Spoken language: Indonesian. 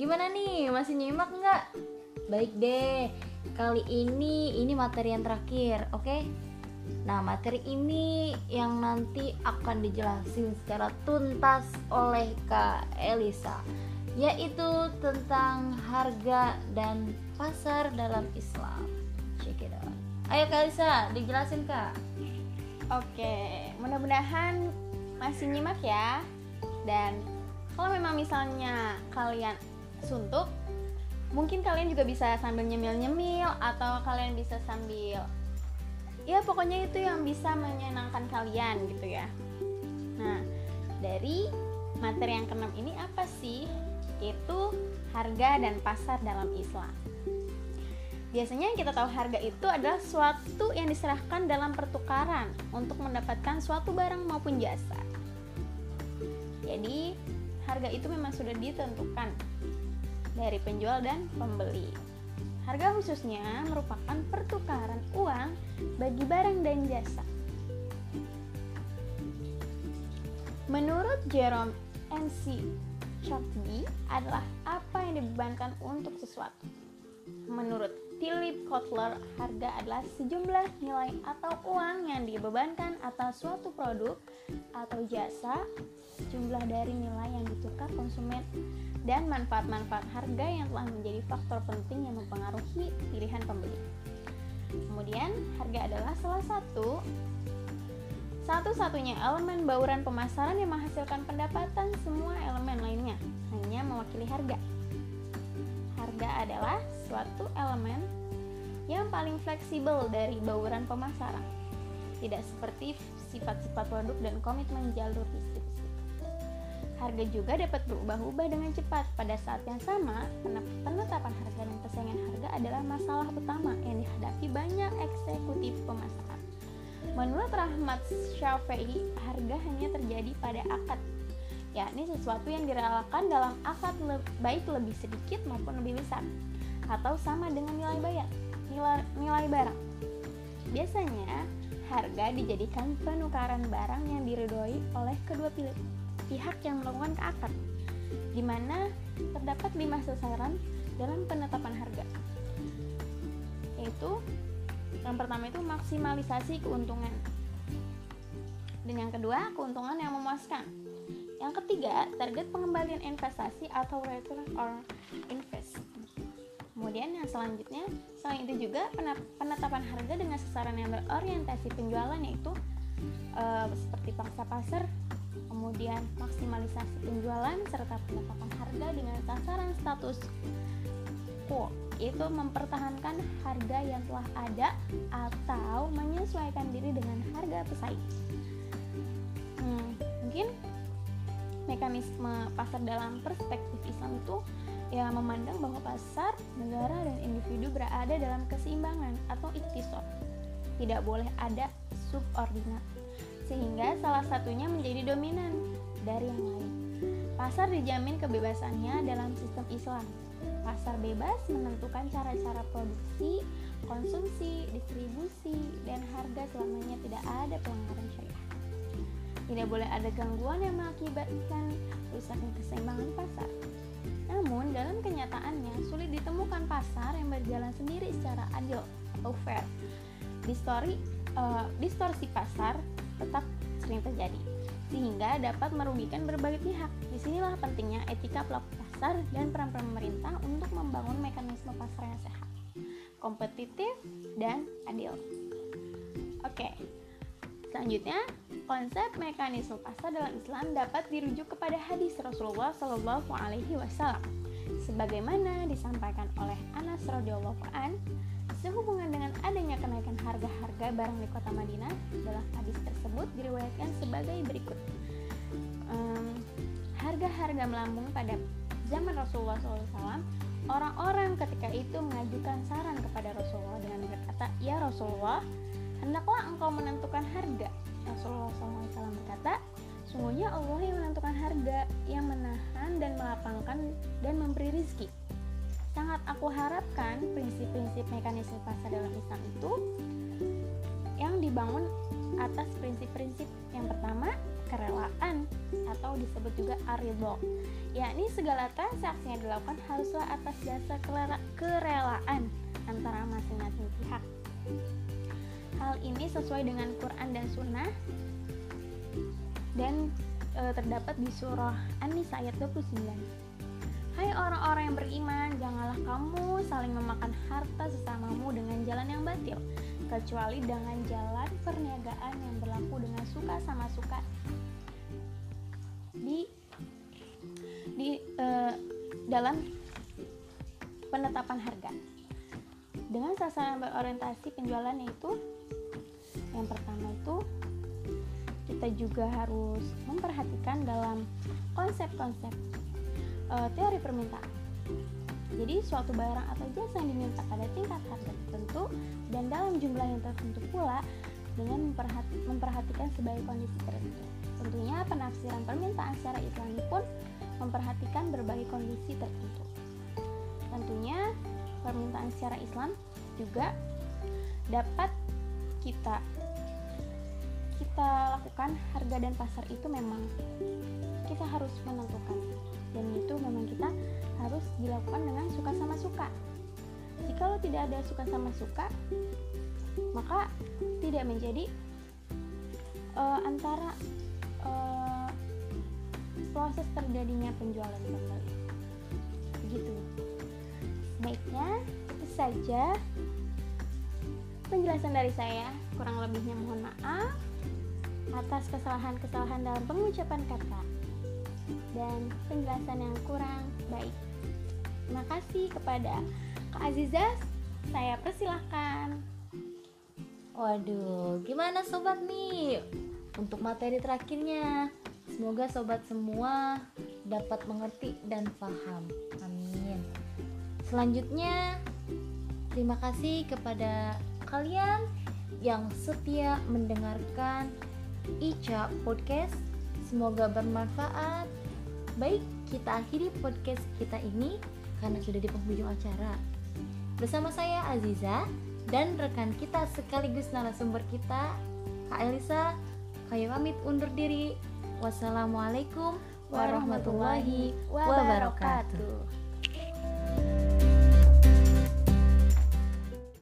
Gimana nih, masih nyimak nggak? Baik deh, kali ini ini materi yang terakhir, oke? Nah, materi ini yang nanti akan dijelasin secara tuntas oleh Kak Elisa, yaitu tentang harga dan pasar dalam Islam. Check it out. Ayo Kak Elisa, dijelasin Kak. Oke, mudah-mudahan masih nyimak ya. Dan kalau memang misalnya kalian suntuk mungkin kalian juga bisa sambil nyemil-nyemil atau kalian bisa sambil ya pokoknya itu yang bisa menyenangkan kalian gitu ya. Nah dari materi yang keenam ini apa sih? Itu harga dan pasar dalam Islam. Biasanya yang kita tahu harga itu adalah suatu yang diserahkan dalam pertukaran untuk mendapatkan suatu barang maupun jasa. Jadi, harga itu memang sudah ditentukan dari penjual dan pembeli. Harga khususnya merupakan pertukaran uang bagi barang dan jasa. Menurut Jerome N.C. Chotgi adalah apa yang dibebankan untuk sesuatu. Menurut Philip Kotler, harga adalah sejumlah nilai atau uang yang dibebankan atas suatu produk atau jasa, jumlah dari nilai yang ditukar konsumen dan manfaat-manfaat harga yang telah menjadi faktor penting yang mempengaruhi pilihan pembeli. Kemudian, harga adalah salah satu satu-satunya elemen bauran pemasaran yang menghasilkan pendapatan semua elemen lainnya, hanya mewakili harga. Harga adalah suatu elemen yang paling fleksibel dari bauran pemasaran, tidak seperti sifat-sifat produk dan komitmen jalur distribusi. Harga juga dapat berubah-ubah dengan cepat. Pada saat yang sama, penetapan harga dan persaingan harga adalah masalah utama yang dihadapi banyak eksekutif pemasaran. Menurut Rahmat Syafi'i, harga hanya terjadi pada akad, yakni sesuatu yang direlakan dalam akad le baik lebih sedikit maupun lebih besar, atau sama dengan nilai bayar, nilai, nilai barang. Biasanya, harga dijadikan penukaran barang yang diridhoi oleh kedua pihak pihak yang melakukan keakad, di mana terdapat lima sasaran dalam penetapan harga, yaitu yang pertama itu maksimalisasi keuntungan, dan yang kedua keuntungan yang memuaskan. Yang ketiga, target pengembalian investasi atau return on invest. Kemudian yang selanjutnya, selain itu juga penetapan harga dengan sasaran yang berorientasi penjualan yaitu e, seperti pangsa pasar, kemudian maksimalisasi penjualan serta penetapan harga dengan sasaran status quo itu mempertahankan harga yang telah ada atau menyesuaikan diri dengan harga pesaing. Hmm, mungkin mekanisme pasar dalam perspektif Islam itu ya memandang bahwa pasar, negara dan individu berada dalam keseimbangan atau iktisod. Tidak boleh ada subordinat sehingga salah satunya menjadi dominan dari yang lain. Pasar dijamin kebebasannya dalam sistem Islam. Pasar bebas menentukan cara-cara produksi, konsumsi, distribusi, dan harga selamanya tidak ada pelanggaran syariah. Tidak boleh ada gangguan yang mengakibatkan rusaknya keseimbangan pasar. Namun, dalam kenyataannya sulit ditemukan pasar yang berjalan sendiri secara adil atau fair. Distori, uh, distorsi pasar tetap sering terjadi sehingga dapat merugikan berbagai pihak. Di sinilah pentingnya etika pelaku pasar dan peran pemerintah untuk membangun mekanisme pasar yang sehat, kompetitif, dan adil. Oke, selanjutnya konsep mekanisme pasar dalam Islam dapat dirujuk kepada hadis Rasulullah Shallallahu Alaihi Wasallam, sebagaimana disampaikan oleh Anas radhiyallahu an Sehubungan dengan adanya kenaikan harga-harga barang di kota Madinah, dalam hadis tersebut diriwayatkan sebagai berikut. harga-harga melambung pada zaman Rasulullah SAW, orang-orang ketika itu mengajukan saran kepada Rasulullah dengan berkata, Ya Rasulullah, hendaklah engkau menentukan harga. Rasulullah SAW berkata, Sungguhnya Allah yang menentukan harga, yang menahan dan melapangkan dan memberi rizki sangat aku harapkan prinsip-prinsip mekanisme pasar dalam Islam itu yang dibangun atas prinsip-prinsip yang pertama kerelaan atau disebut juga aridho yakni segala transaksi yang dilakukan haruslah atas dasar kerelaan antara masing-masing pihak. Hal ini sesuai dengan Quran dan Sunnah dan e, terdapat di surah An-Nisa ayat 29 Hai orang-orang yang beriman, janganlah kamu saling memakan harta sesamamu dengan jalan yang batil, kecuali dengan jalan perniagaan yang berlaku dengan suka sama suka di di uh, dalam penetapan harga. Dengan sasaran berorientasi penjualan itu yang pertama itu kita juga harus memperhatikan dalam konsep-konsep uh, teori permintaan. Jadi suatu barang atau jasa yang diminta pada tingkat harga tertentu dan dalam jumlah yang tertentu pula dengan memperhati, memperhatikan sebagai kondisi tertentu. Tentunya penafsiran permintaan secara Islami pun memperhatikan berbagai kondisi tertentu. Tentunya permintaan secara Islam juga dapat kita kita lakukan harga dan pasar itu memang kita harus menentukan dan itu memang kita harus dilakukan dengan suka sama suka. Jika lo tidak ada suka sama suka maka tidak menjadi uh, antara uh, proses terjadinya penjualan kembali begitu baiknya itu saja penjelasan dari saya. Kurang lebihnya mohon maaf atas kesalahan-kesalahan dalam pengucapan kata dan penjelasan yang kurang baik. Terima kasih kepada Kak Aziza, saya persilahkan. Waduh, gimana sobat nih? Untuk materi terakhirnya, semoga sobat semua dapat mengerti dan paham. Amin. Selanjutnya, terima kasih kepada kalian yang setia mendengarkan Ica Podcast. Semoga bermanfaat Baik, kita akhiri podcast kita ini karena sudah di penghujung acara. Bersama saya Aziza dan rekan kita sekaligus narasumber kita, Kak Elisa, kami pamit undur diri. Wassalamualaikum warahmatullahi wabarakatuh.